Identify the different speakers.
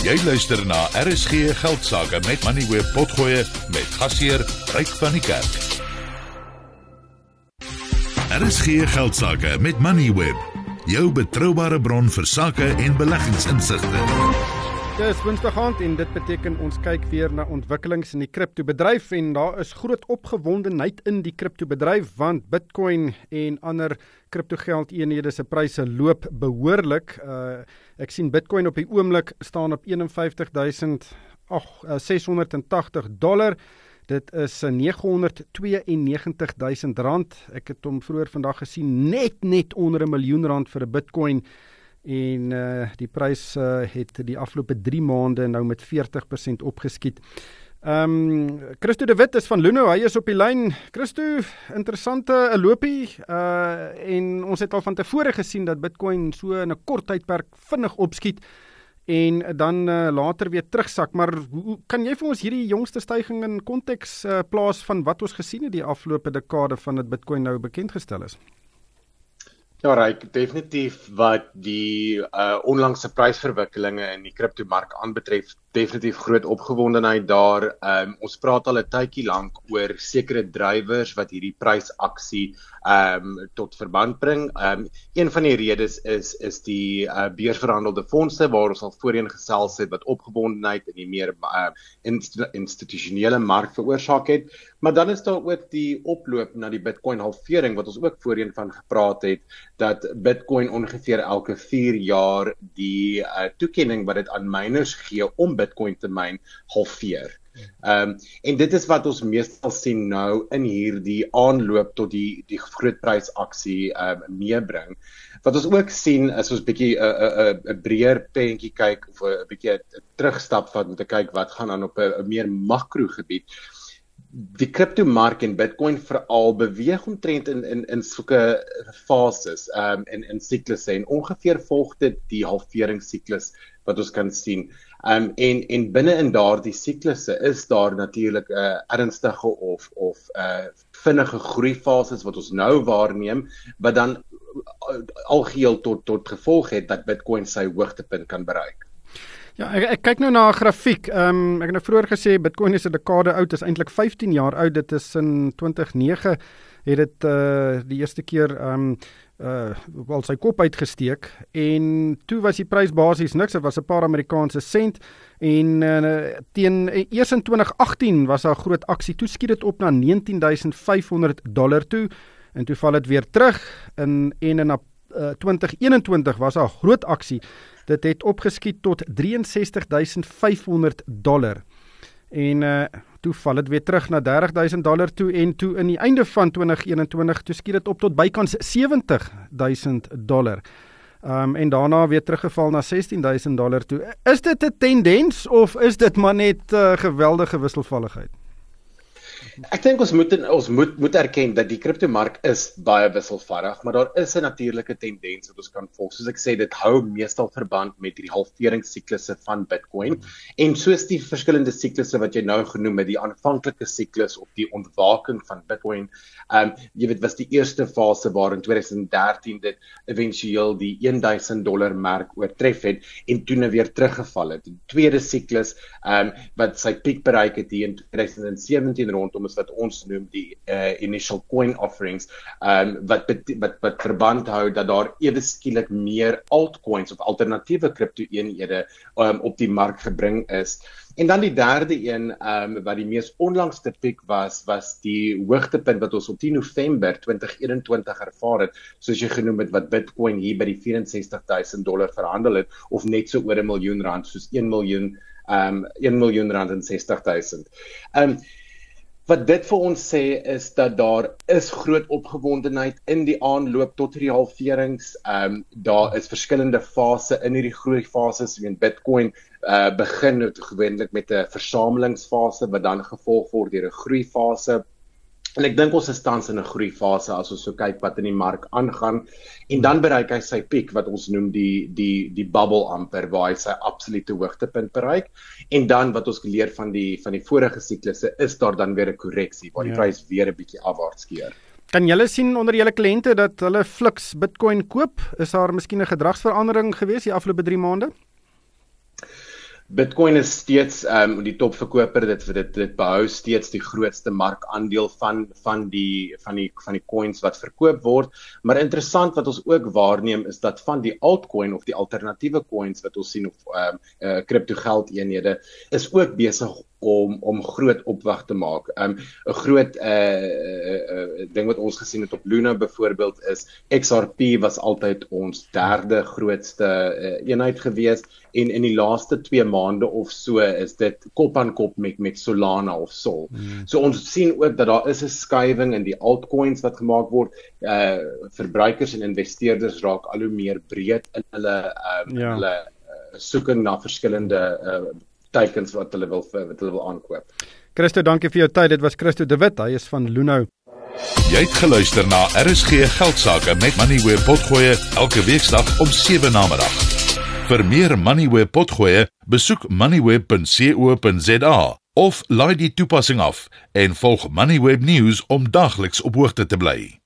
Speaker 1: Jy luister na RSG Geldsaake met Money Web Potgoe met gasheer Ryk van die Kerk. RSG Geldsaake met Money Web, jou betroubare bron vir sake en beleggingsinsigte.
Speaker 2: Dis Woensdag aand en dit beteken ons kyk weer na ontwikkelings in die kriptobedryf en daar is groot opgewondenheid in die kriptobedryf want Bitcoin en ander kriptogeldeenhede se pryse loop behoorlik. Uh ek sien Bitcoin op die oomblik staan op 51000 ag 680 dollar. Dit is 992000 rand. Ek het hom vroeër vandag gesien net net onder 'n miljoen rand vir 'n Bitcoin en uh die prys uh, het die afgelope 3 maande nou met 40% opgeskiet. Ehm um, Christo de Wit is van Luno, hy is op die lyn. Christo, interessante 'n lopie uh en ons het al van tevore gesien dat Bitcoin so in 'n kort tydperk vinnig opskiet en dan uh, later weer terugsak. Maar hoe kan jy vir ons hierdie jongste stygings in konteks uh, plaas van wat ons gesien het die afgelope dekade van dit Bitcoin nou bekend gestel is?
Speaker 3: Ja, ryk definitief wat die uh onlangse prysverwikkelinge in die kriptomark aanbetref, definitief groot opgewondenheid daar. Um ons praat al 'n tydjie lank oor sekere drywers wat hierdie prysaksie um tot verband bring. Um een van die redes is is die uh beursverhandelde fondse waar ons al voorheen gesels het wat opgewondenheid in die meer uh inst institusionele mark veroorsaak het. Maar dan is daar ook die oploop na die Bitcoin halvering wat ons ook voorheen van gepraat het dat Bitcoin ongeveer elke 4 jaar die uh toekenning wat dit aan miners gee om Bitcoin te myn halveer. Ehm um, en dit is wat ons meestal sien nou in hierdie aanloop tot die die groot prysaksie ehm um, meebring. Wat ons ook sien is ons bietjie 'n 'n 'n breër prentjie kyk of 'n bietjie 'n terugstap van om te kyk wat gaan aan op 'n meer makro gebied. Die kriptomark en Bitcoin veral beweeg omtrent in in in sulke fases ehm um, in in siklusse en ongeveer volg dit die halveringssiklus wat ons kan sien. Ehm um, en en binne in daardie siklusse is daar natuurlik 'n uh, ernstige of of 'n uh, vinnige groeifases wat ons nou waarneem wat dan uh, algeheel tot tot gevolg het dat Bitcoin sy hoogtepunt kan bereik.
Speaker 2: Ja, ek, ek kyk nou na 'n grafiek. Ehm um, ek het nou vroeër gesê Bitcoin is 'n dekade oud, is eintlik 15 jaar oud. Dit is in 2009 het dit uh die eerste keer um, uh wel sy kop uitgesteek en toe was die prys basies niks. Dit was 'n paar Amerikaanse sent en uh, teen eers in 2018 was daar 'n groot aksie. Toe skiet dit op na 19500 dollar toe en toe val dit weer terug in en in uh, 2021 was 'n groot aksie. Dit het opgeskiet tot 63500 dollar en uh toe val dit weer terug na 30000 dollar toe en toe in die einde van 2021 toe skiet dit op tot bykans 70000 dollar. Um en daarna weer teruggeval na 16000 dollar toe. Is dit 'n tendens of is dit maar net uh, geweldige wisselvalligheid?
Speaker 3: Ek dink ons moet ons moet moet erken dat die kriptomark is baie wisselvallig, maar daar is 'n natuurlike tendens wat ons kan volg. Soos ek sê, dit hou meestal verband met hierdie halveringsiklusse van Bitcoin en soos die verskillende siklusse wat jy nou genoem het, die aanvanklike siklus of die ontwaking van Bitcoin. Ehm um, jy weet was die eerste fase waar in 2013 dit éventueel die 1000 dollar merk oortref het en toe nou weer teruggeval het. Die tweede siklus ehm um, wat sy piek bereik het hier in 2017 rondom is wat ons noem die uh, initial coin offerings um, wat wat wat verband hou dat daar ewe skielik meer altcoins of alternatiewe kriptoeenhede um, op die mark gebring is en dan die derde een um, wat die mees onlangste piek was was die hoogtepunt wat ons op 10 November 2021 ervaar het soos jy genoem het wat Bitcoin hier by die 64000 dollar verhandel het of net so oor 'n miljoen rand soos 1 miljoen um 1 miljoen rand en 60000. Um Wat dit vir ons sê is dat daar is groot opgewondenheid in die aanloop tot hierdie halverings. Ehm um, daar is verskillende fases in hierdie groei fases. Ek meen Bitcoin uh begin gewoonlik met 'n versamelingsfase wat dan gevolg word deur 'n groeifase En ek dink ons is tans in 'n groei fase as ons so kyk wat in die mark aangaan en dan bereik hy sy piek wat ons noem die die die bubble amper waar hy sy absolute hoogtepunt bereik en dan wat ons geleer van die van die vorige siklusse is daar dan weer 'n korreksie waar die ja. prys weer 'n bietjie afwaarts keer.
Speaker 2: Kan julle sien onder julle kliënte dat hulle fliks Bitcoin koop? Is daar miskien 'n gedragsverandering gewees die afgelope 3 maande?
Speaker 3: Bitcoin is steeds ehm um, die topverkoper dit dit dit behou steeds die grootste markandeel van van die van die van die coins wat verkoop word. Maar interessant wat ons ook waarneem is dat van die altcoin of die alternatiewe coins wat ons sien of ehm um, uh, kripto geld eenhede is ook besig om om groot opwag te maak. Um 'n groot uh, uh, uh ding wat ons gesien het op Luna byvoorbeeld is XRP was altyd ons derde grootste uh, eenheid gewees en in die laaste 2 maande of so is dit kop aan kop met met Solana of Sol. Hmm. So ons sien ook dat daar is 'n skuiwing in die altcoins wat gemaak word. Uh verbruikers en investeerders raak al hoe meer breed in hulle um ja. hulle uh, soeking na verskillende uh teikens wat hulle wil wat hulle wil aankoop.
Speaker 2: Christo, dankie vir jou tyd. Dit was Christo de Wit. Hy is van Luno.
Speaker 1: Jy het geluister na RSG Geldsaake met Money where potgoe elke weeksdag om 7 na middag. Vir meer Money where potgoe, besoek moneyweb.co.za of laai die toepassing af en volg Moneyweb News om dagliks op hoogte te bly.